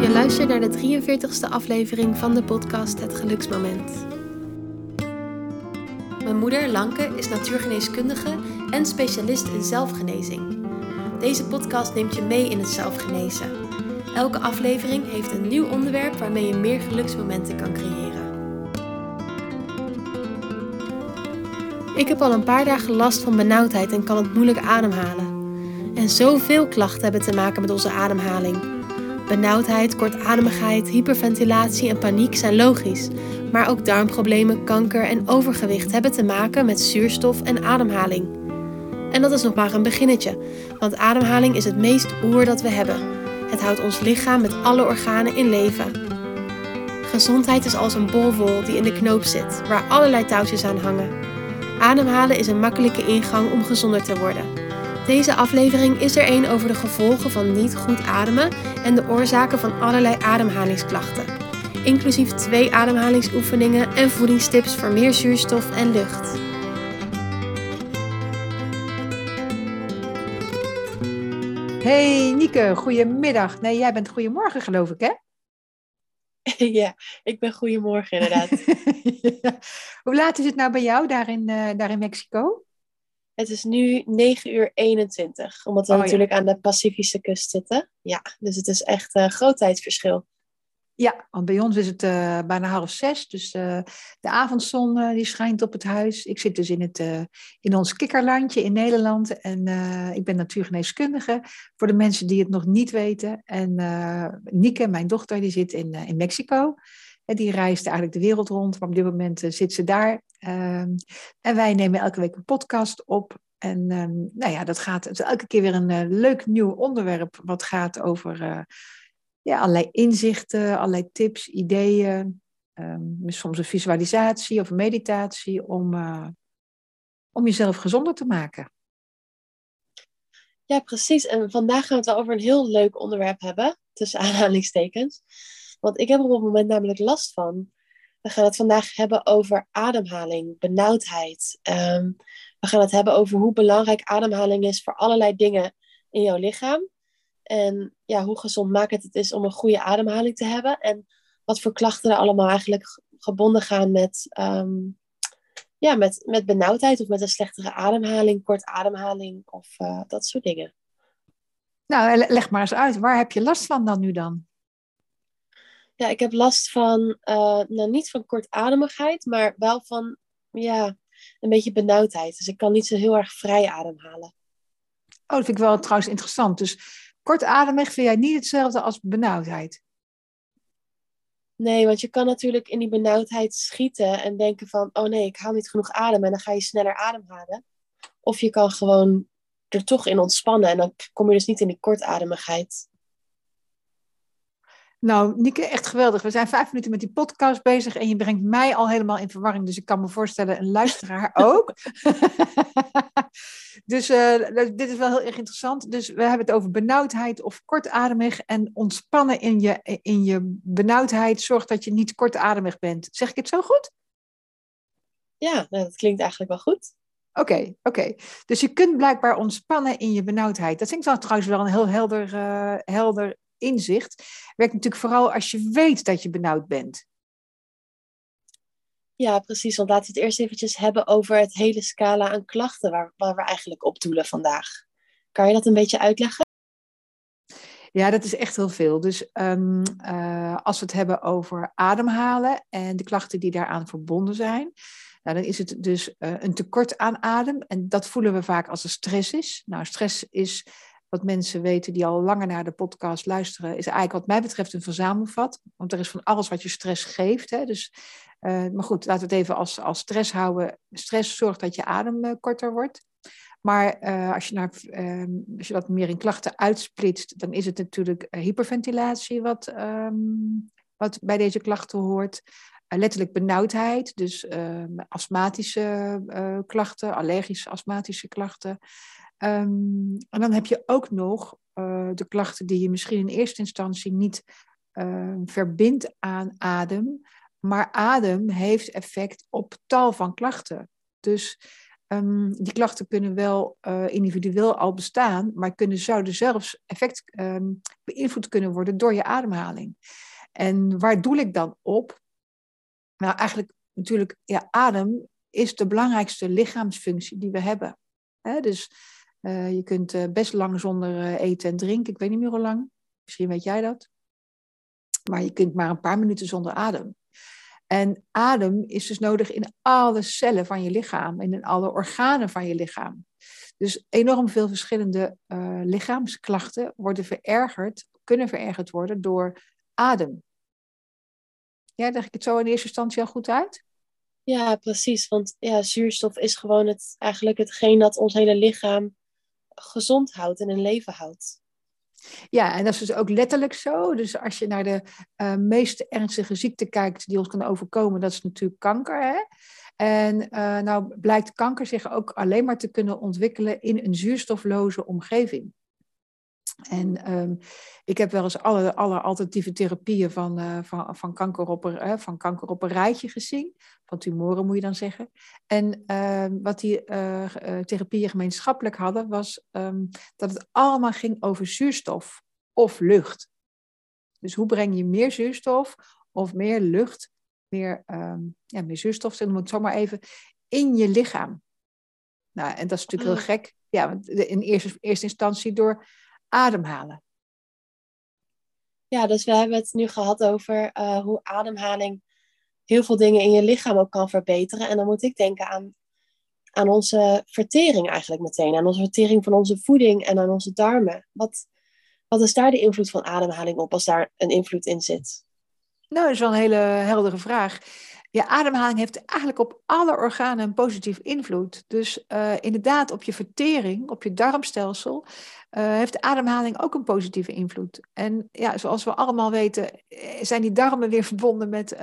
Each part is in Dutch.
Je luistert naar de 43ste aflevering van de podcast Het Geluksmoment. Mijn moeder, Lanke, is natuurgeneeskundige en specialist in zelfgenezing. Deze podcast neemt je mee in het zelfgenezen. Elke aflevering heeft een nieuw onderwerp waarmee je meer geluksmomenten kan creëren. Ik heb al een paar dagen last van benauwdheid en kan het moeilijk ademhalen. En zoveel klachten hebben te maken met onze ademhaling. Benauwdheid, kortademigheid, hyperventilatie en paniek zijn logisch. Maar ook darmproblemen, kanker en overgewicht hebben te maken met zuurstof en ademhaling. En dat is nog maar een beginnetje, want ademhaling is het meest oer dat we hebben. Het houdt ons lichaam met alle organen in leven. Gezondheid is als een bolwol die in de knoop zit, waar allerlei touwtjes aan hangen. Ademhalen is een makkelijke ingang om gezonder te worden. Deze aflevering is er een over de gevolgen van niet goed ademen en de oorzaken van allerlei ademhalingsklachten. Inclusief twee ademhalingsoefeningen en voedingstips voor meer zuurstof en lucht. Hey Nieke, goedemiddag. Nee, jij bent goedemorgen geloof ik hè? Ja, ik ben goedemorgen inderdaad. Ja. Hoe laat is het nou bij jou daar in, eh, daar in Mexico? Het is nu 9 uur 21, omdat we Oh, ja. natuurlijk aan de Pacifische kust zitten. Ja, dus het is echt een groot tijdsverschil. Ja, want bij ons is het eh, bijna half zes, dus eh, de avondzon eh, die schijnt op het huis. Ik zit dus in, het, eh, in ons kikkerlandje in Nederland en eh, ik ben natuurgeneeskundige voor de mensen die het nog niet weten. En eh Nieke, mijn dochter, die zit in, eh, in Mexico. Die reist eigenlijk de wereld rond, maar op dit moment eh, zit ze daar. Ehm, en wij nemen elke week een podcast op. En ehm, nou ja, dat gaat het is elke keer weer een eh, leuk nieuw onderwerp wat gaat over eh, ja, allerlei inzichten, allerlei tips, ideeën. ehm, soms een visualisatie of een meditatie om, om jezelf gezonder te maken. Ja, precies. En vandaag gaan we het over een heel leuk onderwerp hebben, tussen aanhalingstekens. Want ik heb er op het moment namelijk last van. We gaan het vandaag hebben over ademhaling, benauwdheid. Ehm, we gaan het hebben over hoe belangrijk ademhaling is voor allerlei dingen in jouw lichaam. En ja, hoe gezondmakend het is om een goede ademhaling te hebben. En wat voor klachten er allemaal eigenlijk ge- gebonden gaan met, ehm, ja, met, met benauwdheid of met een slechtere ademhaling, kort ademhaling of eh, dat soort dingen. Nou, le- leg maar eens uit. Waar heb je last van dan nu dan? Ja, ik heb last van, eh, nou niet van kortademigheid, maar wel van, ja, een beetje benauwdheid. Dus ik kan niet zo heel erg vrij ademhalen. Oh, dat vind ik wel trouwens interessant. Dus kortademig vind jij niet hetzelfde als benauwdheid? Nee, want je kan natuurlijk in die benauwdheid schieten en denken van, oh nee, ik haal niet genoeg adem en dan ga je sneller ademhalen. Of je kan gewoon er toch in ontspannen en dan kom je dus niet in die kortademigheid. Nou, Nieke, echt geweldig. We zijn vijf minuten met die podcast bezig en je brengt mij al helemaal in verwarring. Dus ik kan me voorstellen, een luisteraar ook. dus eh, dit is wel heel erg interessant. Dus we hebben het over benauwdheid of kortademig. En ontspannen in je, in je benauwdheid zorgt dat je niet kortademig bent. Zeg ik het zo goed? Ja, nou, dat klinkt eigenlijk wel goed. Oké, oké. Dus je kunt blijkbaar ontspannen in je benauwdheid. Dat vind ik dan trouwens wel een heel helder, eh, helder inzicht. Werkt natuurlijk vooral als je weet dat je benauwd bent. Ja, precies. Want laten we het eerst eventjes hebben over het hele scala aan klachten waar, waar we eigenlijk op doelen vandaag. Kan je dat een beetje uitleggen? Ja, dat is echt heel veel. Dus ehm, eh, als we het hebben over ademhalen en de klachten die daaraan verbonden zijn, nou, dan is het dus eh, een tekort aan adem. En dat voelen we vaak als er stress is. Nou, stress is wat mensen weten die al langer naar de podcast luisteren, is eigenlijk wat mij betreft een verzamelvat. Want er is van alles wat je stress geeft. Hè? Dus, eh, maar goed, laten we het even als, als stress houden. Stress zorgt dat je adem eh, korter wordt. Maar eh, als, je naar, eh, als je dat meer in klachten uitsplitst, dan is het natuurlijk hyperventilatie wat, ehm, wat bij deze klachten hoort. Letterlijk benauwdheid, dus ehm, astmatische klachten, allergische astmatische klachten. Ehm, en dan heb je ook nog eh, de klachten die je misschien in eerste instantie niet eh, verbindt aan adem. Maar adem heeft effect op tal van klachten. Dus ehm, die klachten kunnen wel uh, individueel al bestaan, maar kunnen, zouden zelfs effect beïnvloed kunnen worden door je ademhaling. En waar doel ik dan op? Nou, eigenlijk natuurlijk, ja, adem is de belangrijkste lichaamsfunctie die we hebben. dus uh, je kunt uh, best lang zonder uh, eten en drinken. Ik weet niet meer hoe lang. Misschien weet jij dat. Maar je kunt maar een paar minuten zonder adem. En adem is dus nodig in alle cellen van je lichaam en in alle organen van je lichaam. Dus enorm veel verschillende lichaamsklachten worden verergerd, kunnen verergerd worden door adem. Ja, leg ik het zo in eerste instantie al goed uit? Ja, precies. Want ja, zuurstof is gewoon het, eigenlijk hetgeen dat ons hele lichaam gezond houdt en in leven houdt. Ja, en dat is dus ook letterlijk zo. Dus als je naar de uh, meest ernstige ziekte kijkt die ons kan overkomen, dat is natuurlijk kanker. Hè? En uh, nou blijkt kanker zich ook alleen maar te kunnen ontwikkelen in een zuurstofloze omgeving. En um, ik heb wel eens alle, alle alternatieve therapieën van, uh, van, van, kanker op een, uh, van kanker op een rijtje gezien. Van tumoren moet je dan zeggen. En uh, wat die uh, therapieën gemeenschappelijk hadden, was um, dat het allemaal ging over zuurstof of lucht. Dus hoe breng je meer zuurstof of meer lucht, meer, um, ja, meer zuurstof, zeg het zomaar even, in je lichaam. Nou, en dat is natuurlijk heel gek. Ja, want in eerste, eerste instantie door ademhalen. Ja, dus we hebben het nu gehad over uh, hoe ademhaling heel veel dingen in je lichaam ook kan verbeteren. En dan moet ik denken aan, aan onze vertering eigenlijk meteen. Aan onze vertering van onze voeding en aan onze darmen. Wat, wat is daar de invloed van ademhaling op als daar een invloed in zit? Nou, dat is wel een hele heldere vraag. Je ademhaling heeft eigenlijk op alle organen een positief invloed. Dus uh, inderdaad, op je vertering, op je darmstelsel, uh, heeft de ademhaling ook een positieve invloed. En ja, zoals we allemaal weten, eh, zijn die darmen weer verbonden met,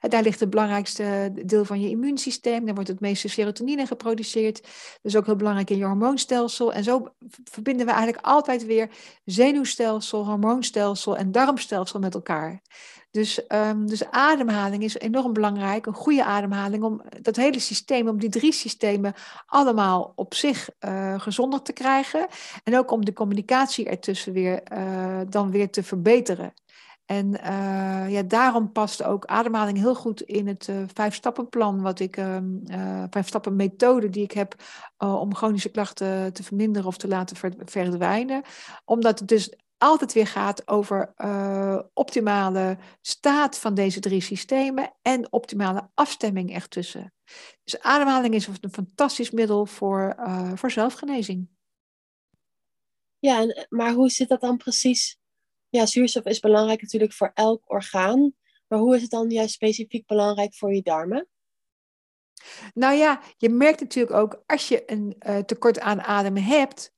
daar ligt het belangrijkste deel van je immuunsysteem, daar wordt het meeste serotonine geproduceerd. Is ook heel belangrijk in je hormoonstelsel. En zo verbinden we eigenlijk altijd weer zenuwstelsel, hormoonstelsel en darmstelsel met elkaar. Dus, um, dus ademhaling is enorm belangrijk, een goede ademhaling, om dat hele systeem, om die drie systemen allemaal op zich uh, gezonder te krijgen. En ook om de communicatie ertussen weer, uh, dan weer te verbeteren. En ja, daarom past ook ademhaling heel goed in het uh, vijf-stappenplan, wat ik, uh, vijf-stappen methode die ik heb om chronische klachten te verminderen of te laten verdwijnen. Omdat het dus altijd weer gaat over uh, optimale staat van deze drie systemen en optimale afstemming ertussen. Dus ademhaling is een fantastisch middel voor, uh, voor zelfgenezing. Ja, en, maar hoe zit dat dan precies? Ja, zuurstof is belangrijk natuurlijk voor elk orgaan, maar hoe is het dan juist specifiek belangrijk voor je darmen? Nou ja, je merkt natuurlijk ook als je een uh, tekort aan adem hebt,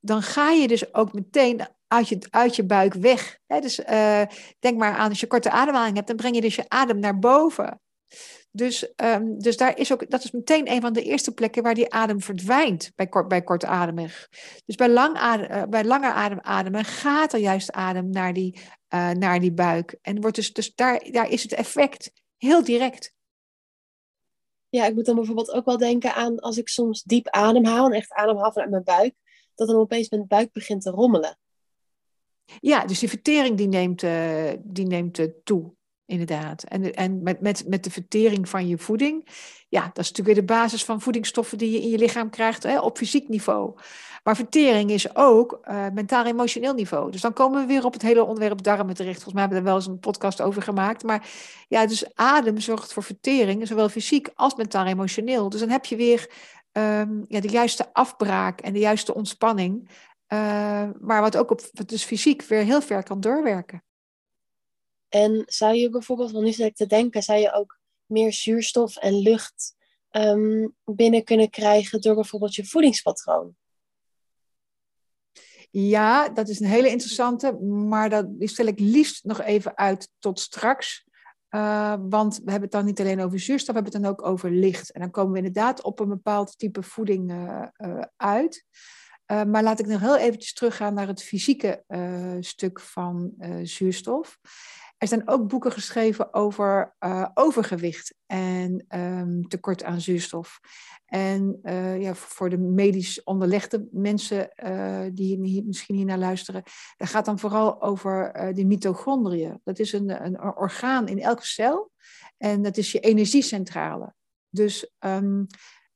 dan ga je dus ook meteen uit je, uit je buik weg. dus uh, denk maar aan als je korte ademhaling hebt, dan breng je dus je adem naar boven. Dus, um, dus daar is ook, dat is meteen een van de eerste plekken waar die adem verdwijnt bij, kort, bij. Dus bij, lang adem, uh, bij langer adem ademen gaat er juist adem naar die, uh, naar die buik. En wordt dus, dus daar, daar is het effect heel direct. Ja, ik moet dan bijvoorbeeld ook wel denken aan als ik soms diep ademhaal en echt ademhaal vanuit mijn buik, dat dan opeens mijn buik begint te rommelen. Ja, dus die vertering die neemt, uh, die neemt uh, toe, inderdaad. En, en met, met, met de vertering van je voeding, ja, dat is natuurlijk weer de basis van voedingsstoffen die je in je lichaam krijgt hè, op fysiek niveau. Maar vertering is ook uh, mentaal-emotioneel niveau. Dus dan komen we weer op het hele onderwerp darmen terecht. Volgens mij hebben we er wel eens een podcast over gemaakt. Maar ja, dus adem zorgt voor vertering, zowel fysiek als mentaal-emotioneel. Dus dan heb je weer um, ja, de juiste afbraak en de juiste ontspanning. Uh, maar wat ook op dus fysiek weer heel ver kan doorwerken. En zou je bijvoorbeeld, want nu zit ik te denken, zou je ook meer zuurstof en lucht um, binnen kunnen krijgen door bijvoorbeeld je voedingspatroon? Ja, dat is een hele interessante, maar dat stel ik liefst nog even uit tot straks. Uh, want we hebben het dan niet alleen over zuurstof, we hebben het dan ook over licht. En dan komen we inderdaad op een bepaald type voeding uh, uit. Uh, maar laat ik nog heel eventjes teruggaan naar het fysieke uh, stuk van uh, zuurstof. Er zijn ook boeken geschreven over overgewicht en um, tekort aan zuurstof. En ja, voor de medisch onderlegde mensen die hier, misschien hier naar luisteren, dat gaat dan vooral over die mitochondriën. Dat is een, een, orgaan in elke cel en dat is je energiecentrale. Dus um,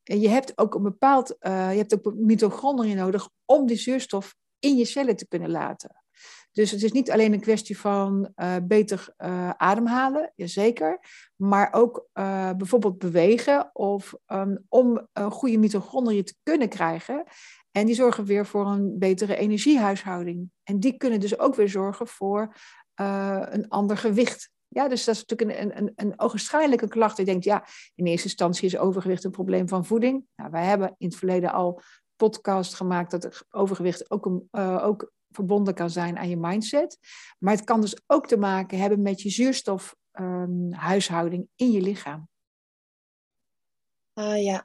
je hebt ook een bepaald, je hebt ook mitochondriën nodig om die zuurstof in je cellen te kunnen laten. Dus het is niet alleen een kwestie van uh, beter uh, ademhalen, jazeker, maar ook bijvoorbeeld bewegen of um, om goede mitochondriën te kunnen krijgen. En die zorgen weer voor een betere energiehuishouding. En die kunnen dus ook weer zorgen voor een ander gewicht. Ja, dus dat is natuurlijk een, een, een ogenschijnlijke klacht. Je denkt, ja, in eerste instantie is overgewicht een probleem van voeding. Nou, wij hebben in het verleden al podcast gemaakt dat overgewicht ook, een, ook verbonden kan zijn aan je mindset. Maar het kan dus ook te maken hebben met je zuurstofhuishouding ehm, in je lichaam. Ah ja.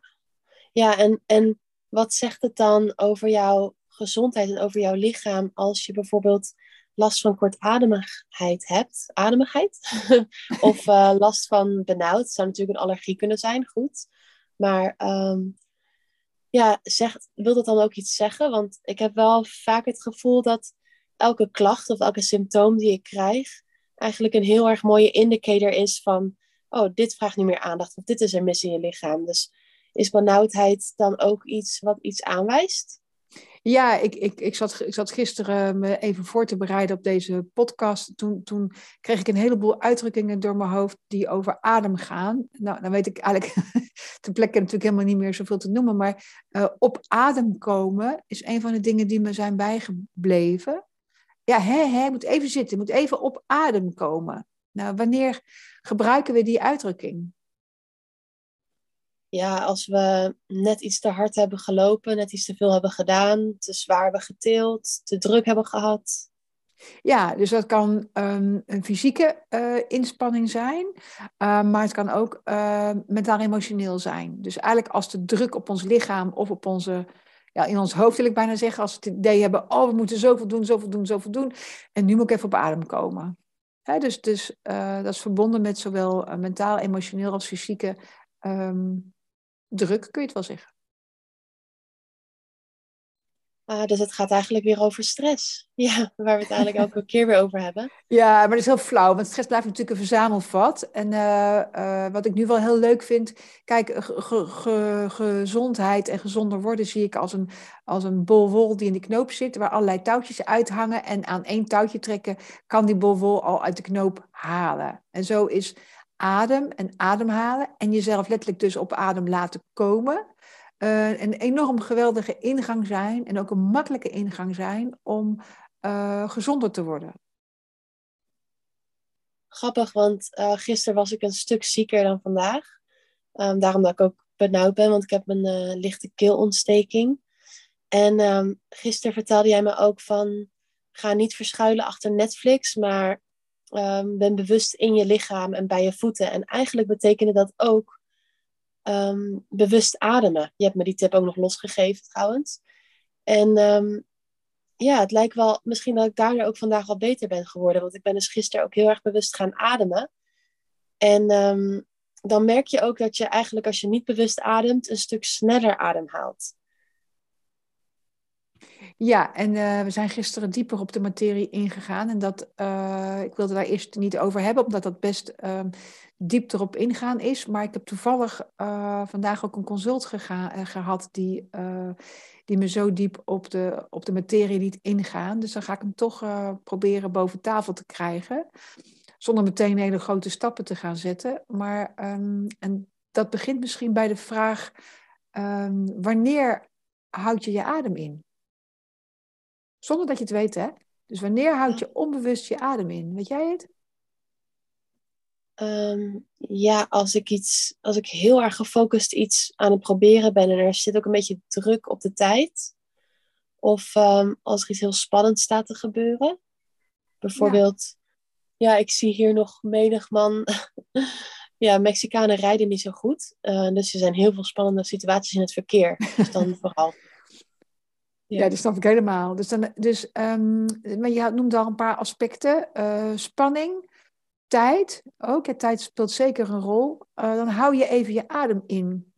Ja, en, en wat zegt het dan over jouw gezondheid en over jouw lichaam als je bijvoorbeeld last van kortademigheid hebt? Ademigheid? of uh, last van benauwd? Zou natuurlijk een allergie kunnen zijn, goed. Maar um, ja, zegt, wil dat dan ook iets zeggen? Want ik heb wel vaak het gevoel dat elke klacht of elke symptoom die ik krijg, eigenlijk een heel erg mooie indicator is van, oh, dit vraagt nu meer aandacht of dit is er mis in je lichaam. Dus is benauwdheid dan ook iets wat iets aanwijst? Ja, ik, ik, ik, zat, ik zat gisteren me even voor te bereiden op deze podcast. Toen, toen kreeg ik een heleboel uitdrukkingen door mijn hoofd die over adem gaan. Nou, dan weet ik eigenlijk ter plekke natuurlijk helemaal niet meer zoveel te noemen. Maar uh, op adem komen is een van de dingen die me zijn bijgebleven. Ja, hè, hè, moet even zitten, moet even op adem komen. Nou, wanneer gebruiken we die uitdrukking? Ja, als we net iets te hard hebben gelopen, net iets te veel hebben gedaan, te zwaar hebben getild, te druk hebben gehad. Ja, dus dat kan um, een fysieke uh, inspanning zijn, uh, maar het kan ook uh, mentaal-emotioneel zijn. Dus eigenlijk als de druk op ons lichaam of op onze, ja, in ons hoofd wil ik bijna zeggen, als we het idee hebben, oh we moeten zoveel doen, zoveel doen, zoveel doen, en nu moet ik even op adem komen. Hè, dus dus dat is verbonden met zowel mentaal, emotioneel als fysieke um, druk, kun je het wel zeggen. Ah, dus het gaat eigenlijk weer over stress. Ja, waar we het eigenlijk elke keer weer over hebben. Ja, maar dat is heel flauw, want stress blijft natuurlijk een verzamelvat. En uh, uh, wat ik nu wel heel leuk vind, kijk, gezondheid en gezonder worden zie ik als een, als een bol wol die in de knoop zit, waar allerlei touwtjes uithangen. En aan één touwtje trekken kan die bol wol al uit de knoop halen. En zo is adem en ademhalen en jezelf letterlijk dus op adem laten komen. Uh, een enorm geweldige ingang zijn en ook een makkelijke ingang zijn om uh, gezonder te worden. Grappig, want uh, gisteren was ik een stuk zieker dan vandaag. Um, daarom dat ik ook benauwd ben, want ik heb een lichte keelontsteking. En um, gisteren vertelde jij me ook van, ga niet verschuilen achter Netflix, maar um, ben bewust in je lichaam en bij je voeten. En eigenlijk betekende dat ook um, bewust ademen. Je hebt me die tip ook nog losgegeven trouwens. En um, ja, het lijkt wel misschien dat ik daardoor ook vandaag al beter ben geworden. Want ik ben dus gisteren ook heel erg bewust gaan ademen. En dan merk je ook dat je eigenlijk als je niet bewust ademt, een stuk sneller ademhaalt. Ja, en uh, we zijn gisteren dieper op de materie ingegaan. En dat, uh, ik wilde daar eerst niet over hebben, omdat dat best uh, diep erop ingaan is. Maar ik heb toevallig uh, vandaag ook een consult gehad die, die me zo diep op de, op de materie liet ingaan. Dus dan ga ik hem toch proberen boven tafel te krijgen. Zonder meteen hele grote stappen te gaan zetten. Maar um, en dat begint misschien bij de vraag: um, wanneer houd je je adem in? Zonder dat je het weet, hè? Dus wanneer houd je onbewust je adem in? Weet jij het? Um, ja, als ik, iets, als ik heel erg gefocust iets aan het proberen ben en er zit ook een beetje druk op de tijd. Of um, als er iets heel spannends staat te gebeuren. Bijvoorbeeld, ja, ja ik zie hier nog menig man. ja, Mexicanen rijden niet zo goed. Uh, dus er zijn heel veel spannende situaties in het verkeer. Dus dan vooral. Ja. dat snap ik helemaal. Dus dan, dus, um, maar je noemt al een paar aspecten. Uh, spanning, tijd ook. Ja, tijd speelt zeker een rol. Uh, dan hou je even je adem in.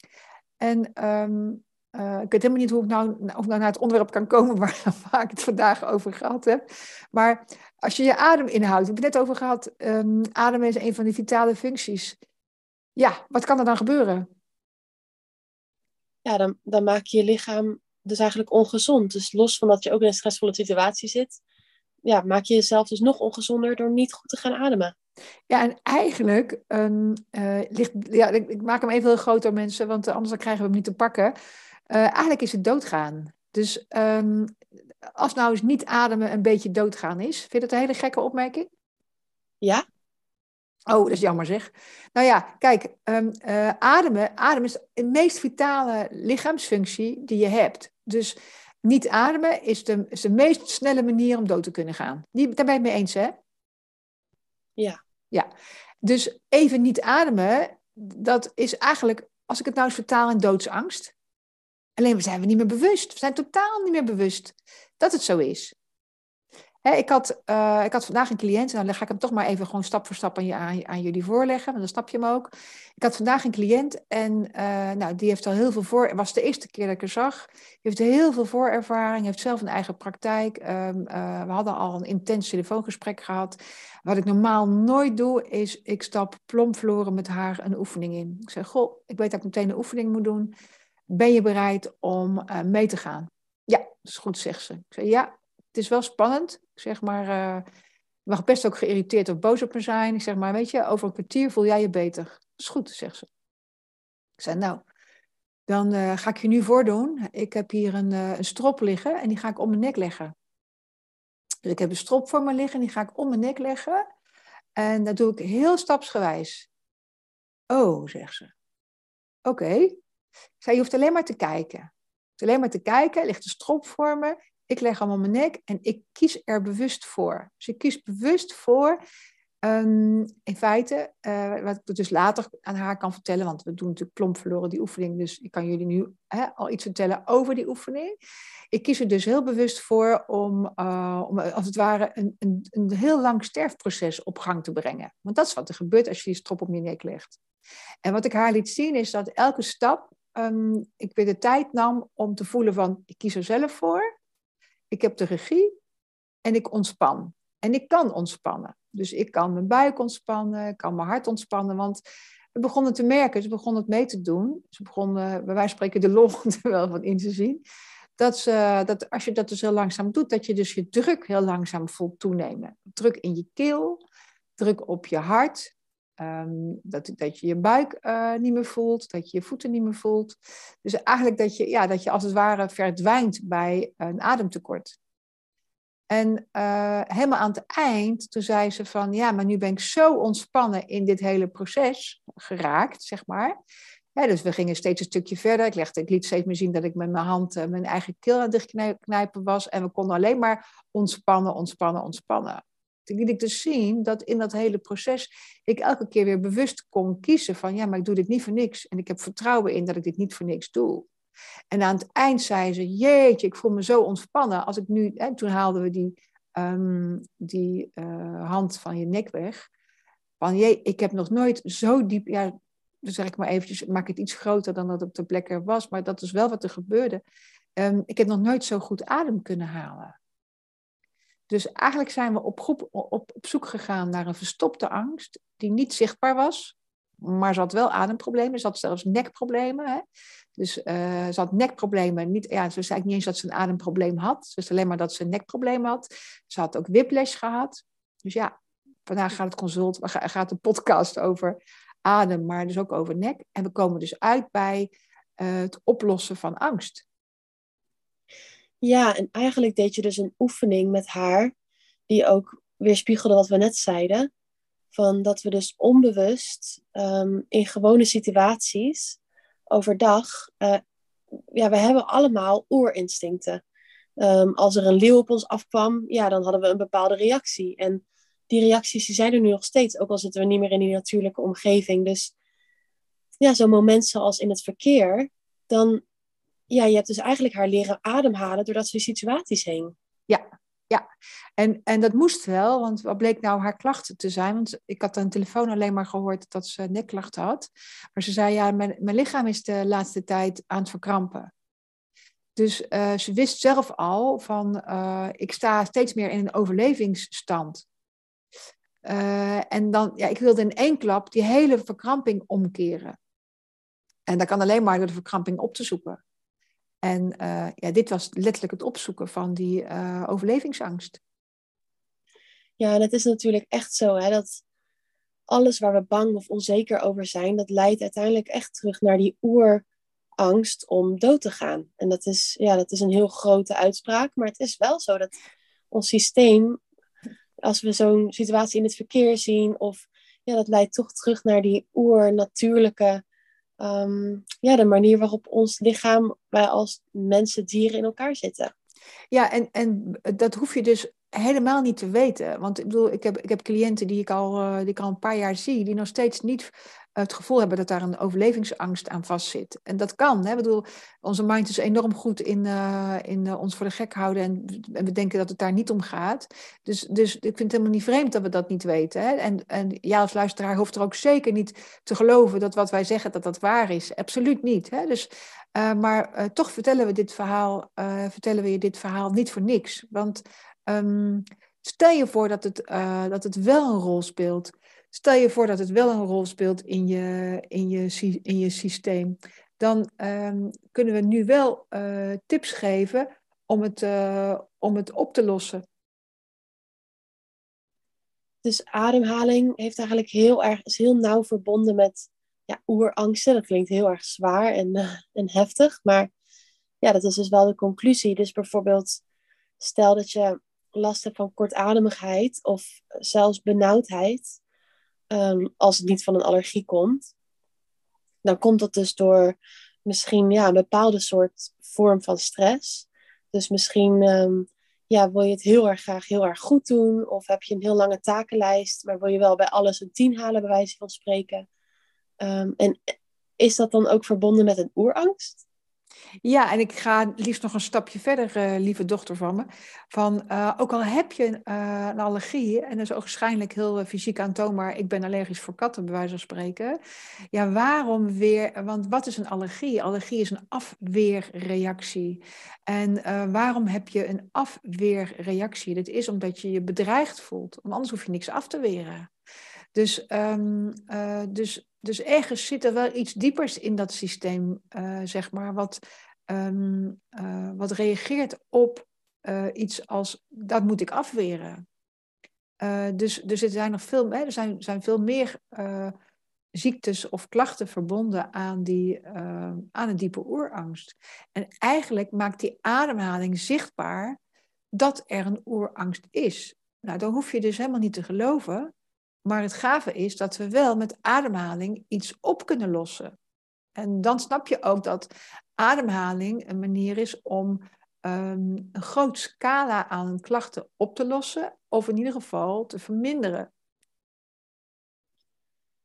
En um, uh, ik weet helemaal niet hoe ik nou, of nou naar het onderwerp kan komen waar, waar ik het vandaag over gehad heb. Maar als je je adem inhoudt, ik heb het net over gehad, um, ademen is een van die vitale functies. Ja, wat kan er dan gebeuren? Ja, dan, dan maak je je lichaam dus eigenlijk ongezond. Dus los van dat je ook in een stressvolle situatie zit, ja, maak je jezelf dus nog ongezonder door niet goed te gaan ademen. Ja, en eigenlijk um, uh, ligt, ja, ik, ik, maak hem even heel groot door mensen, want anders dan krijgen we hem niet te pakken. Uh, eigenlijk is het doodgaan. Dus um, als nou eens niet ademen een beetje doodgaan is, vind je dat een hele gekke opmerking? Ja. Oh, dat is jammer zeg. Nou ja, kijk, um, uh, ademen, ademen is de meest vitale lichaamsfunctie die je hebt. Dus niet ademen is de, is de meest snelle manier om dood te kunnen gaan. Die, daar ben je mee eens, hè? Ja. Ja. Dus even niet ademen, dat is eigenlijk, als ik het nou eens vertaal in doodsangst. Alleen we zijn we niet meer bewust. We zijn totaal niet meer bewust dat het zo is. Ik, had, uh, ik had vandaag een cliënt, en dan ga ik hem toch maar even gewoon stap voor stap aan, je, aan, aan jullie voorleggen, want dan snap je hem ook. Ik had vandaag een cliënt en uh, nou, die heeft al heel veel voor. Het was de eerste keer dat ik haar zag. Heeft heel veel voorervaring, heeft zelf een eigen praktijk. Um, uh, we hadden al een intens telefoongesprek gehad. Wat ik normaal nooit doe, is ik stap plomvloren met haar een oefening in. Ik zeg, goh, ik weet dat ik meteen een oefening moet doen. Ben je bereid om mee te gaan? Ja, dat is goed, zegt ze. Ik zeg, ja, het is wel spannend. Zeg maar, uh, mag best ook geïrriteerd of boos op me zijn. Ik zeg maar, weet je, over een kwartier voel jij je beter. Dat is goed, zegt ze. Ik zei, nou, dan uh, ga ik je nu voordoen. Ik heb hier een, uh, een strop liggen en die ga ik om mijn nek leggen. Dus ik heb een strop voor me liggen en die ga ik om mijn nek leggen. En dat doe ik heel stapsgewijs. Oh, zegt ze. Oké. Ik zei, je hoeft alleen maar te kijken. Je hoeft alleen maar te kijken, er ligt een strop voor me. Ik leg om mijn nek en ik kies er bewust voor. Dus ik kies bewust voor, um, in feite, uh, wat ik dus later aan haar kan vertellen, want we doen natuurlijk plomp verloren die oefening, dus ik kan jullie nu hè, al iets vertellen over die oefening. Ik kies er dus heel bewust voor om, uh, om als het ware, een, een, een heel lang sterfproces op gang te brengen. Want dat is wat er gebeurt als je die strop op je nek legt. En wat ik haar liet zien is dat elke stap um, ik weer de tijd nam om te voelen van, ik kies er zelf voor ik heb de regie en ik ontspan. En ik kan ontspannen. Dus ik kan mijn buik ontspannen, ik kan mijn hart ontspannen. Want we begonnen te merken, ze begonnen het mee te doen. Ze begonnen, bij van spreken, de lol wel van in te zien. Dat, ze, dat als je dat dus heel langzaam doet, dat je dus je druk heel langzaam voelt toenemen. Druk in je keel, druk op je hart. Um, dat, dat je je buik uh, niet meer voelt, dat je je voeten niet meer voelt. Dus eigenlijk dat je, ja, dat je als het ware verdwijnt bij een ademtekort. En uh, helemaal aan het eind, toen zei ze van, ja, maar nu ben ik zo ontspannen in dit hele proces geraakt, zeg maar. Dus we gingen steeds een stukje verder. Ik, legde, liet steeds meer zien dat ik met mijn hand uh, mijn eigen keel aan het dichtknijpen was. En we konden alleen maar ontspannen, ontspannen, ontspannen liet ik dus zien dat in dat hele proces ik elke keer weer bewust kon kiezen van ja, maar ik doe dit niet voor niks. En ik heb vertrouwen in dat ik dit niet voor niks doe. En aan het eind zei ze, jeetje, ik voel me zo ontspannen. Als ik nu, hè, toen haalden we die, um, die uh, hand van je nek weg. Van jee, ik heb nog nooit zo diep, ja, dan zeg ik maar eventjes, maak het iets groter dan dat op de plek er was. Maar dat is wel wat er gebeurde. Um, ik heb nog nooit zo goed adem kunnen halen. Dus eigenlijk zijn we op, groep, op, op zoek gegaan naar een verstopte angst die niet zichtbaar was, maar ze had wel ademproblemen, ze had zelfs nekproblemen. Hè? Dus uh, ze had nekproblemen. Niet, ja, ze zei niet eens dat ze een ademprobleem had. Ze wist alleen maar dat ze een nekprobleem had. Ze had ook whiplash gehad. Dus ja, vandaag gaat het consult, gaat de podcast over adem, maar dus ook over nek. En we komen dus uit bij uh, het oplossen van angst. Ja, en eigenlijk deed je dus een oefening met haar, die ook weerspiegelde wat we net zeiden. Van dat we dus onbewust um, in gewone situaties overdag, uh, ja, we hebben allemaal oerinstincten. Um, als er een leeuw op ons afkwam, ja, dan hadden we een bepaalde reactie. En die reacties die zijn er nu nog steeds, ook al zitten we niet meer in die natuurlijke omgeving. Dus ja, zo'n moment zoals in het verkeer, dan ja, je hebt dus eigenlijk haar leren ademhalen doordat ze situaties heen. Ja, Ja, en, en dat moest wel, want wat bleek nou haar klachten te zijn? Want ik had aan de telefoon alleen maar gehoord dat ze nekklachten had. Maar ze zei, ja, mijn, mijn lichaam is de laatste tijd aan het verkrampen. Dus uh, ze wist zelf al van, uh, ik sta steeds meer in een overlevingsstand. Uh, en dan, ja, ik wilde in één klap die hele verkramping omkeren. En dat kan alleen maar door de verkramping op te zoeken. En uh, ja, dit was letterlijk het opzoeken van die uh, overlevingsangst. Ja, en het is natuurlijk echt zo hè, dat alles waar we bang of onzeker over zijn, dat leidt uiteindelijk echt terug naar die oerangst om dood te gaan. En dat is, ja, dat is een heel grote uitspraak, maar het is wel zo dat ons systeem, als we zo'n situatie in het verkeer zien, of ja, dat leidt toch terug naar die oernatuurlijke um, ja, de manier waarop ons lichaam, wij als mensen, dieren in elkaar zitten. Ja, en, en dat hoef je dus helemaal niet te weten. Want ik bedoel, ik heb, ik heb cliënten die ik, al, uh, die ik al een paar jaar zie, die nog steeds niet het gevoel hebben dat daar een overlevingsangst aan vastzit. En dat kan. Hè? Ik bedoel, onze mind is enorm goed in, uh, in uh, ons voor de gek houden en, en, we denken dat het daar niet om gaat. Dus, dus ik vind het helemaal niet vreemd dat we dat niet weten. Hè? En, en ja, als luisteraar hoeft er ook zeker niet te geloven dat wat wij zeggen, dat dat waar is. Absoluut niet. Hè? Dus, uh, maar toch vertellen we dit verhaal, vertellen we je dit verhaal niet voor niks. Want um, stel je voor dat het, dat het wel een rol speelt. Stel je voor dat het wel een rol speelt in je, in je, in je systeem. Dan um, kunnen we nu wel uh, tips geven om het, uh, om het op te lossen. Dus ademhaling heeft eigenlijk heel erg, is heel nauw verbonden met ja, oerangsten. Dat klinkt heel erg zwaar en, uh, en heftig. Maar ja, dat is dus wel de conclusie. Dus bijvoorbeeld, stel dat je last hebt van kortademigheid of zelfs benauwdheid um, als het niet van een allergie komt, dan komt dat dus door misschien ja, een bepaalde soort vorm van stress. Dus misschien um, ja, wil je het heel erg graag heel erg goed doen, of heb je een heel lange takenlijst, maar wil je wel bij alles een tien halen, bij wijze van spreken. Um, en is dat dan ook verbonden met een oerangst? Ja, en ik ga liefst nog een stapje verder, uh, lieve dochter van me. Van, uh, ook al heb je uh, een allergie, en dat is waarschijnlijk heel fysiek aantoonbaar, ik ben allergisch voor katten, bij wijze van spreken. Ja, waarom weer, want wat is een allergie? Allergie is een afweerreactie. En waarom heb je een afweerreactie? Dat is omdat je je bedreigd voelt, want anders hoef je niks af te weren. Dus, um, dus dus ergens zit er wel iets diepers in dat systeem, uh, zeg maar, wat, um, uh, wat reageert op iets als dat moet ik afweren. dus, dus er zijn nog veel, hè, er zijn, zijn veel meer ziektes of klachten verbonden aan, die, aan een diepe oerangst. En eigenlijk maakt die ademhaling zichtbaar dat er een oerangst is. Nou, dan hoef je dus helemaal niet te geloven. Maar het gave is dat we wel met ademhaling iets op kunnen lossen. En dan snap je ook dat ademhaling een manier is om um, een groot scala aan klachten op te lossen, of in ieder geval te verminderen.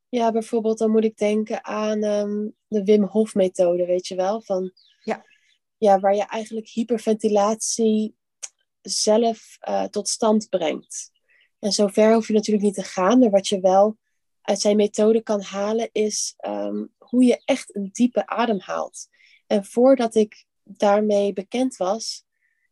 Ja, bijvoorbeeld dan moet ik denken aan um, de Wim Hof methode, weet je wel? Van, ja. ja, waar je eigenlijk hyperventilatie zelf uh, tot stand brengt. En zover hoef je natuurlijk niet te gaan, maar wat je wel uit zijn methode kan halen is um, hoe je echt een diepe adem haalt. En voordat ik daarmee bekend was,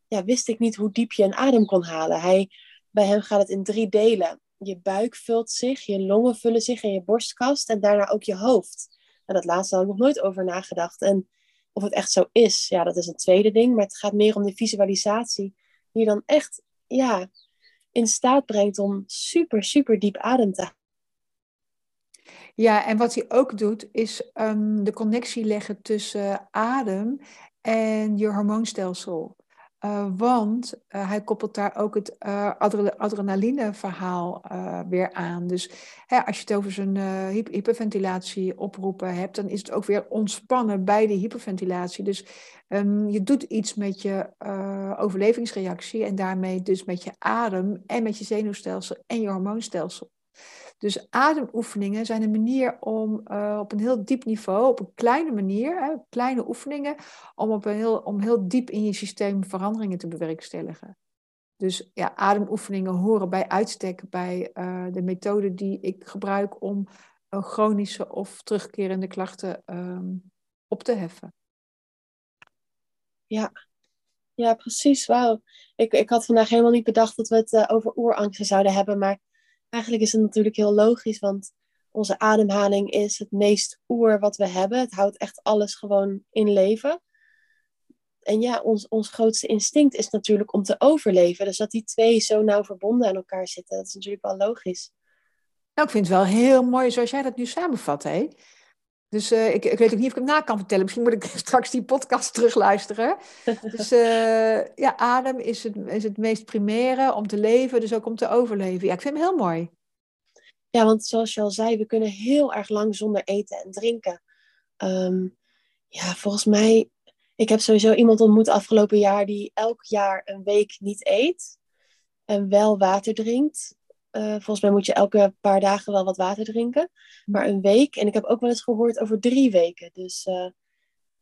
ja, wist ik niet hoe diep je een adem kon halen. Hij, bij hem gaat het in drie delen. Je buik vult zich, je longen vullen zich en je borstkast en daarna ook je hoofd. En dat laatste had ik nog nooit over nagedacht. En of het echt zo is, ja, dat is een tweede ding. Maar het gaat meer om de visualisatie. Die je dan echt, ja, in staat brengt om super, super diep adem te halen. Ja, en wat hij ook doet, is um, de connectie leggen tussen adem en je hormoonstelsel. Uh, want uh, hij koppelt daar ook het uh, adrenaline-verhaal weer aan. Dus hè, als je het over zijn hyperventilatie oproepen hebt, dan is het ook weer ontspannen bij de hyperventilatie. Dus um, je doet iets met je overlevingsreactie en daarmee dus met je adem en met je zenuwstelsel en je hormoonstelsel. Dus ademoefeningen zijn een manier om uh, op een heel diep niveau, op een kleine manier, hè, kleine oefeningen, om, op een heel, om heel diep in je systeem veranderingen te bewerkstelligen. Dus ja, ademoefeningen horen bij uitstek bij uh, de methode die ik gebruik om uh, chronische of terugkerende klachten um, op te heffen. Ja, ja precies. Wauw. Ik, ik had vandaag helemaal niet bedacht dat we het over oerangsten zouden hebben. Maar eigenlijk is het natuurlijk heel logisch, want onze ademhaling is het meest oer wat we hebben. Het houdt echt alles gewoon in leven en ja, ons, ons grootste instinct is natuurlijk om te overleven. Dus dat die twee zo nauw verbonden aan elkaar zitten, dat is natuurlijk wel logisch. Nou, ik vind het wel heel mooi zoals jij dat nu samenvat, hè? Dus uh, ik, ik weet ook niet of ik het na kan vertellen. Misschien moet ik straks die podcast terugluisteren. dus uh, ja, adem is het, is het meest primaire om te leven, dus ook om te overleven. Ja, ik vind hem heel mooi. Ja, want zoals je al zei, we kunnen heel erg lang zonder eten en drinken. Um, ja, volgens mij ik heb sowieso iemand ontmoet afgelopen jaar die elk jaar een week niet eet en wel water drinkt. Uh, volgens mij moet je elke paar dagen wel wat water drinken. Maar een week, en ik heb ook wel eens gehoord over drie weken. Dus uh,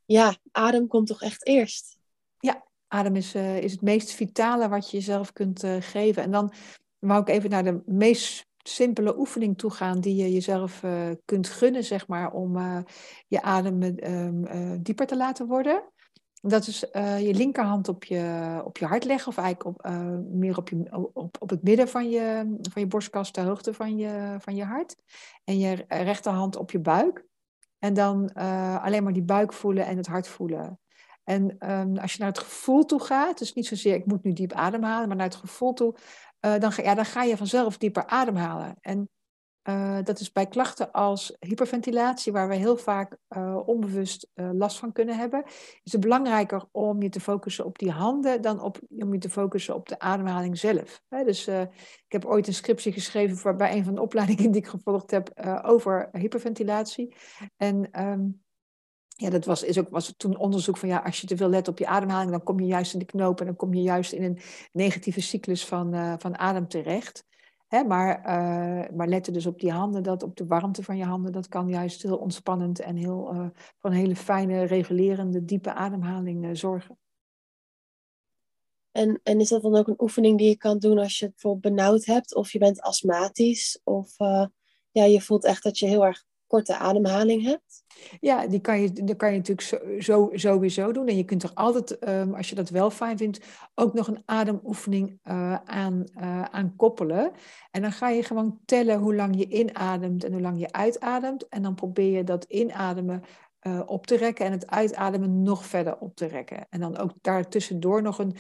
ja, adem komt toch echt eerst. Ja, adem is, uh, is het meest vitale wat je jezelf kunt geven. En dan wou ik even naar de meest simpele oefening toe gaan die je jezelf kunt gunnen, zeg maar, om je adem um, dieper te laten worden. Dat is uh, je linkerhand op je, op je hart leggen, of eigenlijk op, uh, meer op, je, op, op het midden van je, van je borstkast, de hoogte van je, van je hart. En je rechterhand op je buik. En dan uh, alleen maar die buik voelen en het hart voelen. En um, als je naar het gevoel toe gaat, dus niet zozeer ik moet nu diep ademhalen, maar naar het gevoel toe, dan, ga, ja, dan ga je vanzelf dieper ademhalen. En uh, dat is bij klachten als hyperventilatie, waar we heel vaak uh, onbewust uh, last van kunnen hebben, is het belangrijker om je te focussen op die handen dan op, om je te focussen op de ademhaling zelf. Dus ik heb ooit een scriptie geschreven voor, bij een van de opleidingen die ik gevolgd heb over hyperventilatie. En um, ja, dat was, is ook, was toen onderzoek van ja, als je te veel let op je ademhaling, dan kom je juist in de knoop en dan kom je juist in een negatieve cyclus van, van adem terecht. Maar, uh, maar dus op die handen, dat, op de warmte van je handen. Dat kan juist heel ontspannend en heel, uh, voor een hele fijne, regulerende, diepe ademhaling uh, zorgen. En, en is dat dan ook een oefening die je kan doen als je het bijvoorbeeld benauwd hebt of je bent astmatisch of ja, je voelt echt dat je heel erg korte ademhaling hebt? Ja, die kan je, die kan je natuurlijk zo, zo, sowieso doen. En je kunt er altijd, um, als je dat wel fijn vindt, ook nog een ademoefening uh, aan, uh, aan koppelen. En dan ga je gewoon tellen hoe lang je inademt en hoe lang je uitademt. En dan probeer je dat inademen uh, op te rekken en het uitademen nog verder op te rekken. En dan ook daartussendoor nog een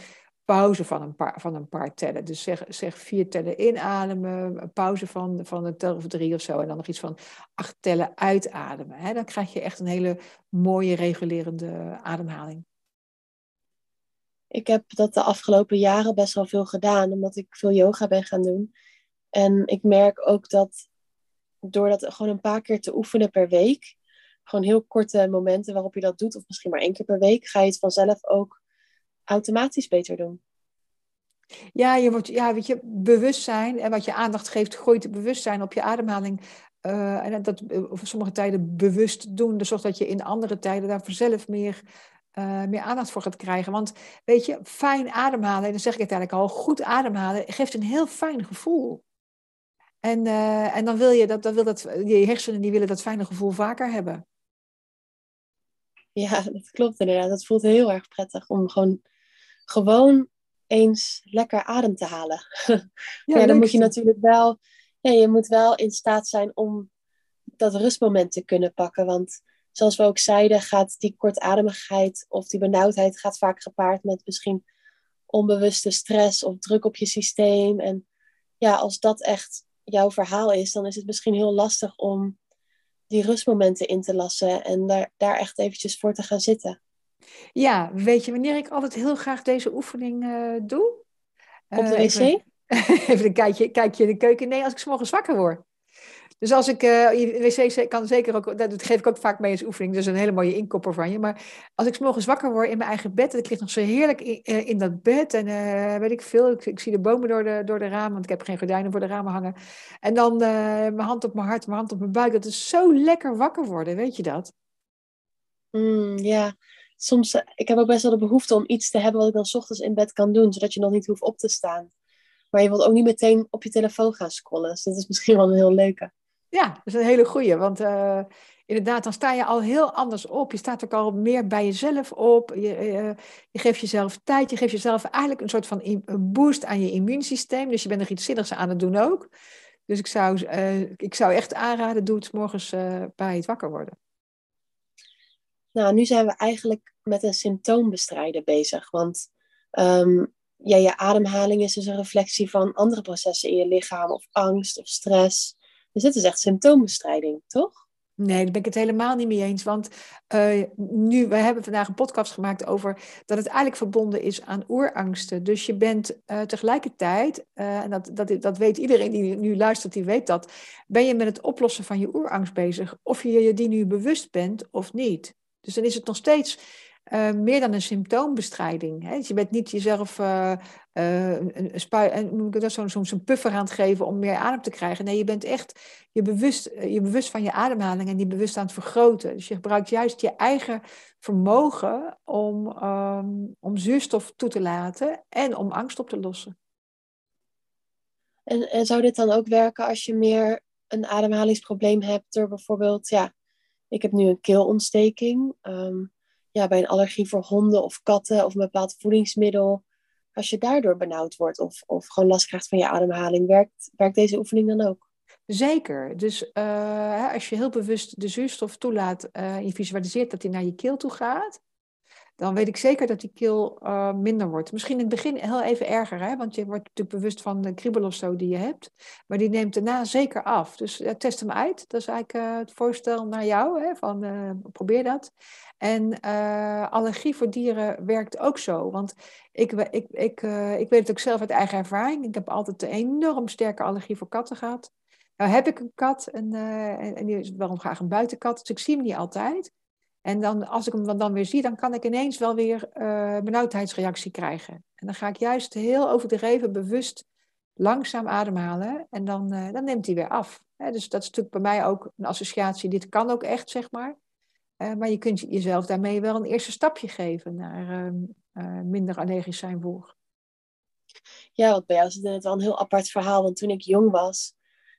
pauze van een paar, van een paar tellen. Dus zeg, zeg vier tellen inademen, een pauze van, van een tel of drie of zo. En dan nog iets van acht tellen uitademen. Hè? Dan krijg je echt een hele mooie regulerende ademhaling. Ik heb dat de afgelopen jaren best wel veel gedaan, omdat ik veel yoga ben gaan doen. En ik merk ook dat door dat gewoon een paar keer te oefenen per week, gewoon heel korte momenten waarop je dat doet, of misschien maar één keer per week, ga je het vanzelf ook automatisch beter doen. Ja, je wordt, ja, weet je, bewustzijn en wat je aandacht geeft, gooit bewustzijn op je ademhaling. Uh, en dat op sommige tijden bewust doen, dat zorgt dat je in andere tijden daar zelf meer, uh, meer aandacht voor gaat krijgen. Want weet je, fijn ademhalen, en dan zeg ik het eigenlijk al, goed ademhalen geeft een heel fijn gevoel. En, uh, en dan wil je dat, dan wil dat, je hersenen die willen dat fijne gevoel vaker hebben. Ja, dat klopt inderdaad. Dat voelt heel erg prettig om gewoon gewoon eens lekker adem te halen. Ja, ja dan moet je natuurlijk wel, ja, je moet wel in staat zijn om dat rustmoment te kunnen pakken. Want zoals we ook zeiden, gaat die kortademigheid of die benauwdheid gaat vaak gepaard met misschien onbewuste stress of druk op je systeem. En ja, als dat echt jouw verhaal is, dan is het misschien heel lastig om die rustmomenten in te lassen en daar, daar echt eventjes voor te gaan zitten. Ja, weet je wanneer ik altijd heel graag deze oefening uh, doe? Op de uh, wc? Even, even een kijkje, kijkje in de keuken. Nee, als ik s morgens wakker word. Dus als ik, uh, wc kan zeker ook, dat geef ik ook vaak mee als oefening, dus een hele mooie inkopper van je. Maar als ik s morgens wakker word in mijn eigen bed, en ik lig nog zo heerlijk in, in dat bed en uh, weet ik veel, ik, ik, zie de bomen door de, door de ramen, want ik heb geen gordijnen voor de ramen hangen. En dan mijn hand op mijn hart, mijn hand op mijn buik, dat is zo lekker wakker worden, weet je dat? Mm, ja, soms, eh, ik heb ook best wel de behoefte om iets te hebben wat ik dan ochtends in bed kan doen, zodat je nog niet hoeft op te staan. Maar je wilt ook niet meteen op je telefoon gaan scrollen. Dus dat is misschien wel een heel leuke. Ja, dat is een hele goeie. Want uh, inderdaad, dan sta je al heel anders op. Je staat ook al meer bij jezelf op. Je, uh, je geeft jezelf tijd. Je geeft jezelf eigenlijk een soort van boost aan je immuunsysteem. Dus je bent er iets zinnigs aan het doen ook. Dus ik zou, ik zou echt aanraden, doe het morgens bij het wakker worden. Nou, nu zijn we eigenlijk met een symptoombestrijder bezig. Want um, ja, je ademhaling is dus een reflectie van andere processen in je lichaam, of angst of stress. Dus dit is echt symptoombestrijding, toch? Nee, daar ben ik het helemaal niet mee eens. Want uh, nu, we hebben vandaag een podcast gemaakt over dat het eigenlijk verbonden is aan oerangsten. Dus je bent uh, tegelijkertijd, uh, en dat, dat, dat weet iedereen die nu luistert, die weet dat, ben je met het oplossen van je oerangst bezig. Of je je die nu bewust bent of niet. Dus dan is het nog steeds uh, meer dan een symptoombestrijding. Hè? Dus je bent niet jezelf uh, uh, een, een, zo'n zo, zo puffer aan het geven om meer adem te krijgen. Nee, je bent echt je bewust, je bewust van je ademhaling en die bewust aan het vergroten. Dus je gebruikt juist je eigen vermogen om, um, om zuurstof toe te laten en om angst op te lossen. En, en zou dit dan ook werken als je meer een ademhalingsprobleem hebt door bijvoorbeeld, ja, ik heb nu een keelontsteking. Um, ja, bij een allergie voor honden of katten of een bepaald voedingsmiddel. Als je daardoor benauwd wordt of, of gewoon last krijgt van je ademhaling, werkt, werkt deze oefening dan ook? Zeker. Dus uh, als je heel bewust de zuurstof toelaat en je visualiseert dat die naar je keel toe gaat, dan weet ik zeker dat die keel uh, minder wordt. Misschien in het begin heel even erger, hè? want je wordt natuurlijk bewust van de kriebel of zo die je hebt. Maar die neemt daarna zeker af. Dus uh, test hem uit. Dat is eigenlijk uh, het voorstel naar jou. Hè? Van, probeer dat. En allergie voor dieren werkt ook zo. Want ik, ik, ik, ik weet het ook zelf uit eigen ervaring. Ik heb altijd een enorm sterke allergie voor katten gehad. Nou heb ik een kat en, en, en die is wel graag een buitenkat. Dus ik zie hem niet altijd. En dan, als ik hem dan weer zie, dan kan ik ineens wel weer uh, benauwdheidsreactie krijgen. En dan ga ik juist heel overdreven bewust langzaam ademhalen en dan, uh, dan neemt hij weer af. dus dat is natuurlijk bij mij ook een associatie, dit kan ook echt, zeg maar. Uh, maar je kunt jezelf daarmee wel een eerste stapje geven naar ehm, minder allergisch zijn voor. Ja, want bij jou is het wel een heel apart verhaal. Want toen ik jong was,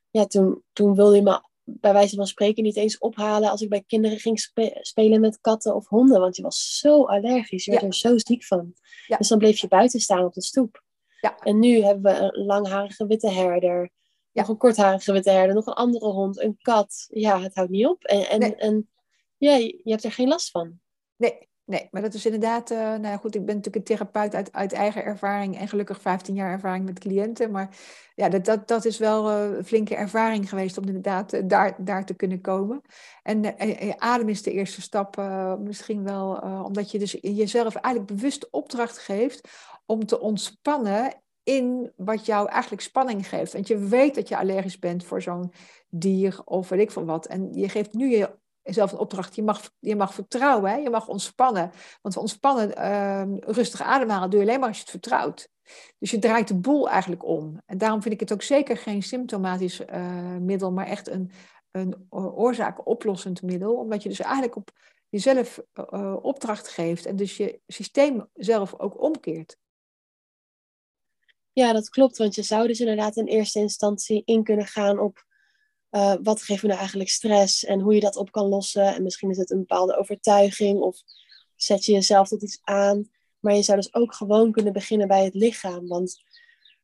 ja, toen, toen wilde je me bij wijze van spreken niet eens ophalen als ik bij kinderen ging spelen met katten of honden. Want je was zo allergisch, je werd er zo ziek van. Ja. Dus dan bleef je buiten staan op de stoep. Ja. En nu hebben we een langharige witte herder, nog een kortharige witte herder, nog een andere hond, een kat. Ja, het houdt niet op. En, en, en ja, je hebt er geen last van. Nee, Nee, maar dat is inderdaad, uh, nou ja, goed, ik ben natuurlijk een therapeut uit, uit eigen ervaring en gelukkig 15 jaar ervaring met cliënten. Maar ja, dat, dat, dat is wel uh, een flinke ervaring geweest om inderdaad uh, daar, daar te kunnen komen. En adem is de eerste stap misschien wel, omdat je dus jezelf eigenlijk bewust opdracht geeft om te ontspannen in wat jou eigenlijk spanning geeft. Want je weet dat je allergisch bent voor zo'n dier of weet ik veel wat. En je geeft nu je zelf een opdracht. Je mag, je mag vertrouwen, hè? je mag ontspannen. Want ontspannen, uh, rustig ademhalen doe je alleen maar als je het vertrouwt. Dus je draait de boel eigenlijk om. En daarom vind ik het ook zeker geen symptomatisch uh, middel, maar echt een, een oorzaak-oplossend middel. Omdat je dus eigenlijk op jezelf uh, opdracht geeft en dus je systeem zelf ook omkeert. Ja, dat klopt. Want je zou dus inderdaad in eerste instantie in kunnen gaan op uh, wat geeft me nou eigenlijk stress en hoe je dat op kan lossen. En misschien is het een bepaalde overtuiging of zet je jezelf tot iets aan. Maar je zou dus ook gewoon kunnen beginnen bij het lichaam. Want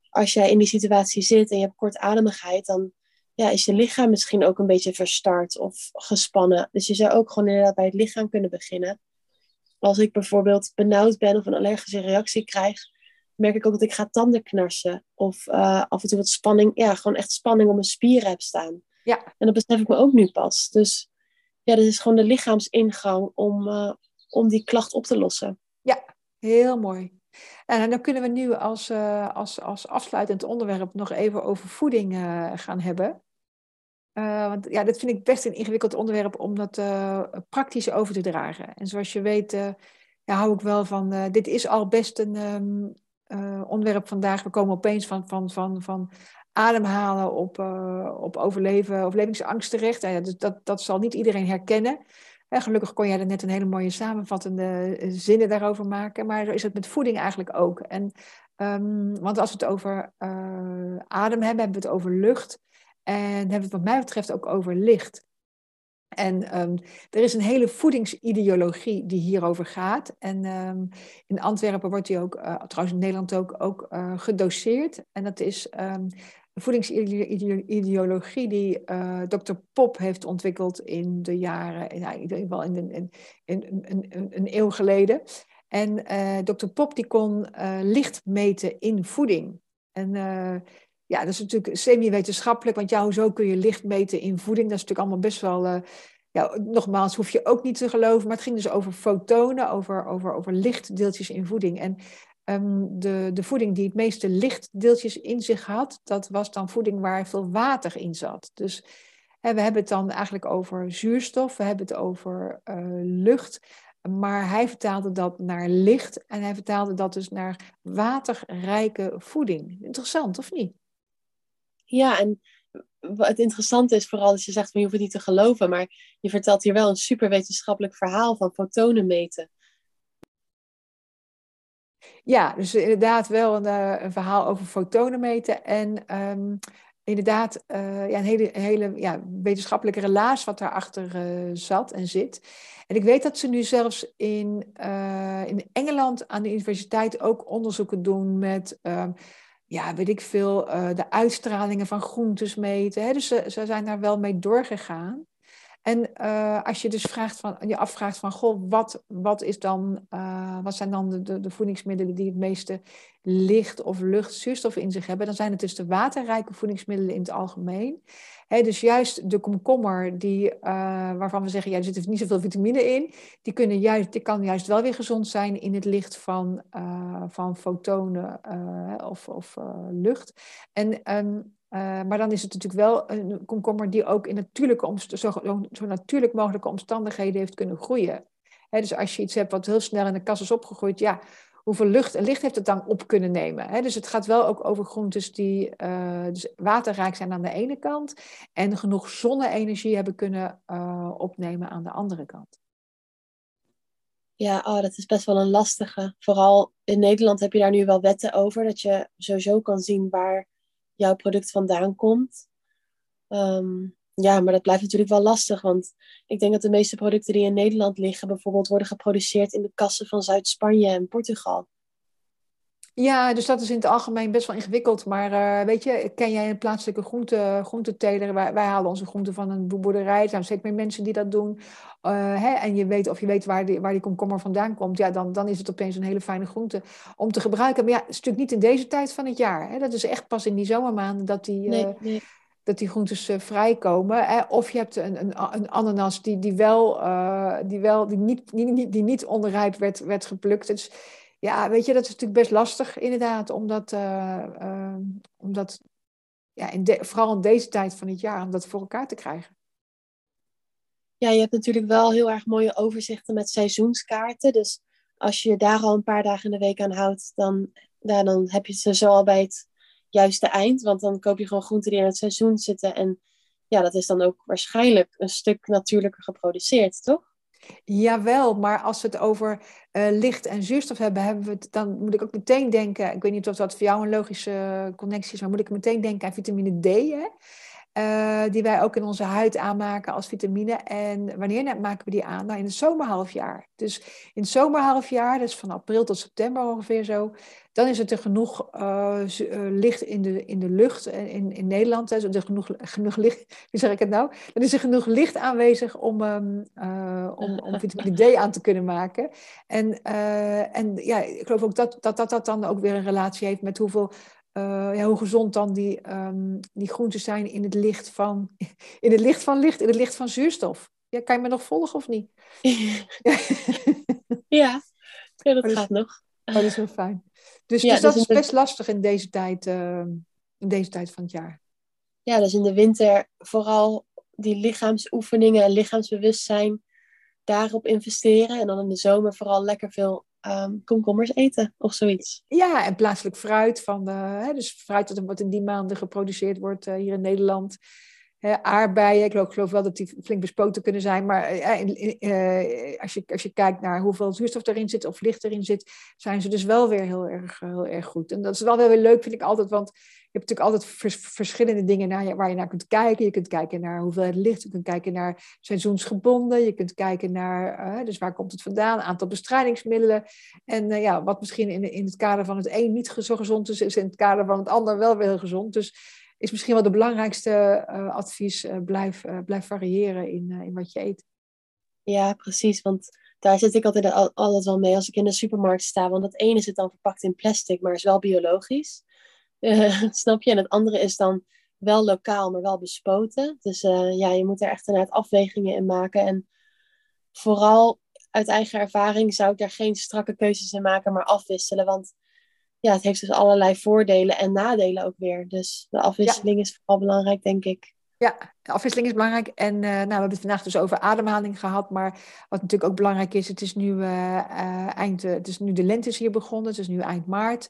als jij in die situatie zit en je hebt kortademigheid, dan ja, is je lichaam misschien ook een beetje verstart of gespannen. Dus je zou ook gewoon inderdaad bij het lichaam kunnen beginnen. Als ik bijvoorbeeld benauwd ben of een allergische reactie krijg, merk ik ook dat ik ga tanden knarsen. Of uh, af en toe wat spanning, ja, gewoon echt spanning om mijn spieren heb staan. Ja. En dat besef ik me ook nu pas. Dus ja, dat is gewoon de lichaamsingang om, uh, om die klacht op te lossen. Ja, heel mooi. En dan kunnen we nu als, uh, als, als afsluitend onderwerp nog even over voeding uh, gaan hebben. want ja, dat vind ik best een ingewikkeld onderwerp om dat praktisch over te dragen. En zoals je weet, ja, hou ik wel van. dit is al best een um, onderwerp vandaag. We komen opeens van, van, van, van ademhalen op, uh, op overleven, overlevingsangst terecht. En dat, dat, dat zal niet iedereen herkennen. gelukkig kon jij er net een hele mooie samenvattende eh, zinnen daarover maken. Maar zo is het met voeding eigenlijk ook. En, ehm, want als we het over uh, adem hebben, hebben we het over lucht. En hebben we het wat mij betreft ook over licht. En um, er is een hele voedingsideologie die hierover gaat. En um, in Antwerpen wordt die ook, trouwens in Nederland ook, ook gedoseerd. En dat is voedingsideologie die uh, Dr. Pop heeft ontwikkeld in de jaren, ja, in ieder geval in, een, eeuw geleden. En Dr. Pop die kon licht meten in voeding. En ja, dat is natuurlijk semi-wetenschappelijk, want ja, hoezo kun je licht meten in voeding? Dat is natuurlijk allemaal best wel, uh, ja, nogmaals, hoef je ook niet te geloven, maar het ging dus over fotonen, over, over, over lichtdeeltjes in voeding. En um, de, de voeding die het meeste lichtdeeltjes in zich had, dat was dan voeding waar veel water in zat. Dus hè, we hebben het dan eigenlijk over zuurstof, we hebben het over uh, lucht. Maar hij vertaalde dat naar licht en hij vertaalde dat dus naar waterrijke voeding. Interessant, of niet? Ja, en het interessante is vooral dat je zegt van je hoeft het niet te geloven, maar je vertelt hier wel een super wetenschappelijk verhaal van fotonen meten. Ja, dus inderdaad wel een, eh, een verhaal over fotonen meten en um, inderdaad uh, ja, een hele, hele ja, wetenschappelijke relaas wat daarachter uh, zat en zit. En ik weet dat ze nu zelfs in, in Engeland aan de universiteit ook onderzoeken doen met ehm, ja, weet ik veel, de uitstralingen van groentes meten. Hè? Dus ze, ze zijn daar wel mee doorgegaan. En uh, als je dus vraagt van, je afvraagt van, goh, wat, wat, is dan, uh, wat zijn dan de, de, de, voedingsmiddelen die het meeste licht of lucht, zuurstof in zich hebben, dan zijn het dus de waterrijke voedingsmiddelen in het algemeen. Dus juist de komkommer, die, uh, waarvan we zeggen, ja, er zit niet zoveel vitamine in, die, kunnen juist, die kan juist wel weer gezond zijn in het licht van, van fotonen of, of lucht. En um, uh, maar dan is het natuurlijk wel een komkommer die ook in natuurlijke zo, zo, natuurlijk mogelijke omstandigheden heeft kunnen groeien. dus als je iets hebt wat heel snel in de kas is opgegroeid, ja, hoeveel lucht en licht heeft het dan op kunnen nemen? dus het gaat wel ook over groentes die uh, dus waterrijk zijn aan de ene kant en genoeg zonne-energie hebben kunnen uh, opnemen aan de andere kant. Ja, oh, dat is best wel een lastige. Vooral in Nederland heb je daar nu wel wetten over, dat je sowieso kan zien waar jouw product vandaan komt. Um, ja, maar dat blijft natuurlijk wel lastig, want ik denk dat de meeste producten die in Nederland liggen, bijvoorbeeld worden geproduceerd in de kassen van Zuid-Spanje en Portugal. Ja, dus dat is in het algemeen best wel ingewikkeld. Maar uh, weet je, ken jij een plaatselijke groente, groenteteler? Wij, wij halen onze groenten van een boerderij. Er zijn steeds meer mensen die dat doen. Uh, hè, en je weet, of je weet waar die, waar die komkommer vandaan komt. Ja, dan, dan is het opeens een hele fijne groente om te gebruiken. Maar ja, het is natuurlijk niet in deze tijd van het jaar. Hè? Dat is echt pas in die zomermaanden dat die... Nee, nee dat die groentes vrijkomen. Hè? Of je hebt een, een, een ananas die, die wel, uh, die, wel die, niet, die, niet, die niet onderrijp werd, werd geplukt. Dus ja, weet je, dat is natuurlijk best lastig inderdaad, omdat, uh, omdat ja, in vooral in deze tijd van het jaar, om dat voor elkaar te krijgen. Ja, je hebt natuurlijk wel heel erg mooie overzichten met seizoenskaarten. Dus als je daar al een paar dagen in de week aan houdt, dan, dan heb je ze zo al bij het juiste eind. Want dan koop je gewoon groenten die in het seizoen zitten. En ja, dat is dan ook waarschijnlijk een stuk natuurlijker geproduceerd, toch? Jawel, maar als we het over uh, licht en zuurstof hebben, hebben we dan moet ik ook meteen denken, ik weet niet of dat voor jou een logische connectie is, maar moet ik meteen denken aan vitamine D. Hè? Uh, die wij ook in onze huid aanmaken als vitamine. En wanneer maken we die aan? Nou, in het zomerhalfjaar. Dus in het zomerhalfjaar, dus van april tot september ongeveer zo, dan is het er genoeg uh, licht in de, in de lucht in, in Nederland. Hè, er genoeg, genoeg licht, zeg ik het nou? Dan is er genoeg licht aanwezig om, uh, om, om vitamine D aan te kunnen maken. En, en ja, ik geloof ook dat, dat, dat dat dan ook weer een relatie heeft met hoeveel uh, ja, hoe gezond dan die, um, die groenten zijn in het licht van, in het licht van licht, in het licht van zuurstof. Ja, kan je me nog volgen of niet? ja, ja dat gaat nog. Oh, dat is heel fijn. Dus, ja, dus dat is best lastig in deze, tijd, uh, in deze tijd van het jaar. Ja, dus in de winter vooral die lichaamsoefeningen en lichaamsbewustzijn daarop investeren. En dan in de zomer vooral lekker veel um, komkommers eten of zoiets. Ja, en plaatselijk fruit. Van de, hè, dus fruit dat wat in die maanden geproduceerd wordt uh, hier in Nederland. Aardbeien, ik geloof, wel dat die flink bespoten kunnen zijn, maar als, je, als je kijkt naar hoeveel zuurstof erin zit of licht erin zit, zijn ze dus wel weer heel erg, heel erg goed. En dat is wel weer leuk, vind ik altijd, want je hebt natuurlijk altijd verschillende dingen naar, waar je naar kunt kijken. Je kunt kijken naar hoeveelheid licht, je kunt kijken naar seizoensgebonden, je kunt kijken naar, dus waar komt het vandaan, aantal bestrijdingsmiddelen. En ja, wat misschien in, in het kader van het een niet zo gezond is, is in het kader van het ander wel weer heel gezond. Dus is misschien wel de belangrijkste uh, advies, blijf, blijf variëren in, in wat je eet. Ja, precies, want daar zit ik altijd, altijd wel mee als ik in de supermarkt sta. Want het ene zit dan verpakt in plastic, maar is wel biologisch. Uh, snap je? En het andere is dan wel lokaal, maar wel bespoten. Dus uh, ja, je moet er echt inderdaad afwegingen in maken. En vooral uit eigen ervaring zou ik daar geen strakke keuzes in maken, maar afwisselen. Want ja, het heeft dus allerlei voordelen en nadelen ook weer. Dus de afwisseling is vooral belangrijk, denk ik. Ja, de afwisseling is belangrijk. En uh, nou, we hebben het vandaag dus over ademhaling gehad. Maar wat natuurlijk ook belangrijk is, het is nu, uh, eind, het is nu de lente is hier begonnen. Het is nu eind maart.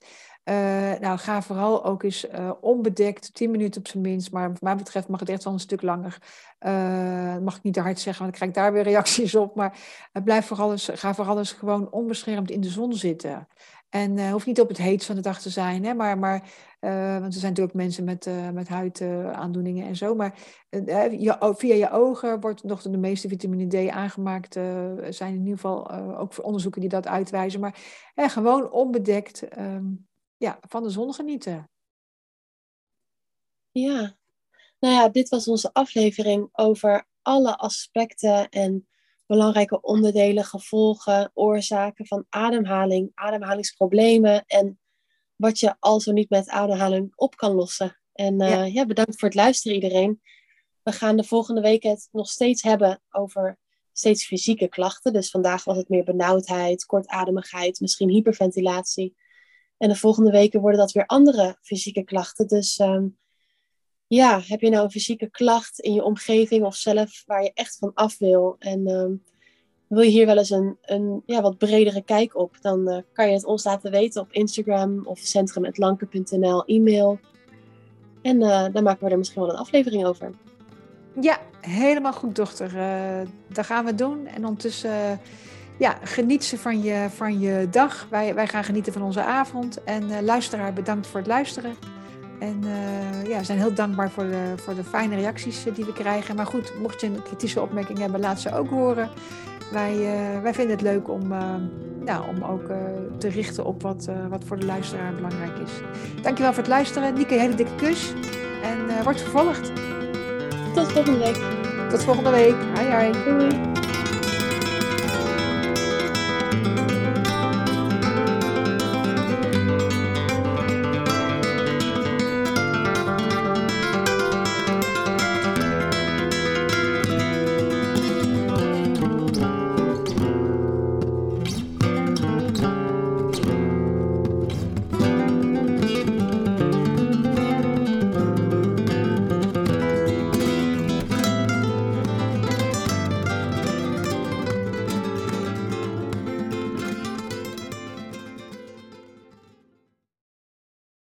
Nou, ga vooral ook eens onbedekt, 10 minuten op zijn minst. Maar wat mij betreft mag het echt wel een stuk langer. Uh, mag ik niet te hard zeggen, want dan krijg ik daar weer reacties op. Maar blijf vooral eens, ga vooral eens gewoon onbeschermd in de zon zitten. En hoeft niet op het heet van de dag te zijn, hè, maar, maar want er zijn natuurlijk mensen met, met huidaandoeningen en zo. Maar via je ogen wordt nog de meeste vitamine D aangemaakt. Er zijn in ieder geval ook onderzoeken die dat uitwijzen. Maar gewoon onbedekt. Um, ja, van de zon genieten. Ja, nou ja, dit was onze aflevering over alle aspecten en belangrijke onderdelen, gevolgen, oorzaken van ademhaling, ademhalingsproblemen en wat je al zo niet met ademhaling op kan lossen. En uh, ja. ja. bedankt voor het luisteren iedereen. We gaan de volgende week het nog steeds hebben over steeds fysieke klachten. Dus vandaag was het meer benauwdheid, kortademigheid, misschien hyperventilatie. En de volgende weken worden dat weer andere fysieke klachten. Dus ehm, ja, heb je nou een fysieke klacht in je omgeving of zelf waar je echt van af wil? En ehm, wil je hier wel eens een, een ja, wat bredere kijk op? Dan eh, kan je het ons laten weten op Instagram of centrum.lanker.nl e-mail. En uh, dan maken we er misschien wel een aflevering over. Ja, helemaal goed, dochter. Uh, dat gaan we doen. En ondertussen ja, geniet ze van je, van je dag. Wij, wij gaan genieten van onze avond. En luisteraar, bedankt voor het luisteren. En uh, ja, we zijn heel dankbaar voor de, voor de fijne reacties die we krijgen. Maar goed, mocht je een kritische opmerking hebben, laat ze ook horen. Wij, uh, wij vinden het leuk om, nou, om ook te richten op wat, wat voor de luisteraar belangrijk is. Dankjewel voor het luisteren. Nieke, een hele dikke kus. En wordt vervolgd. Tot volgende week. Tot volgende week. Hoi hoi. Doei.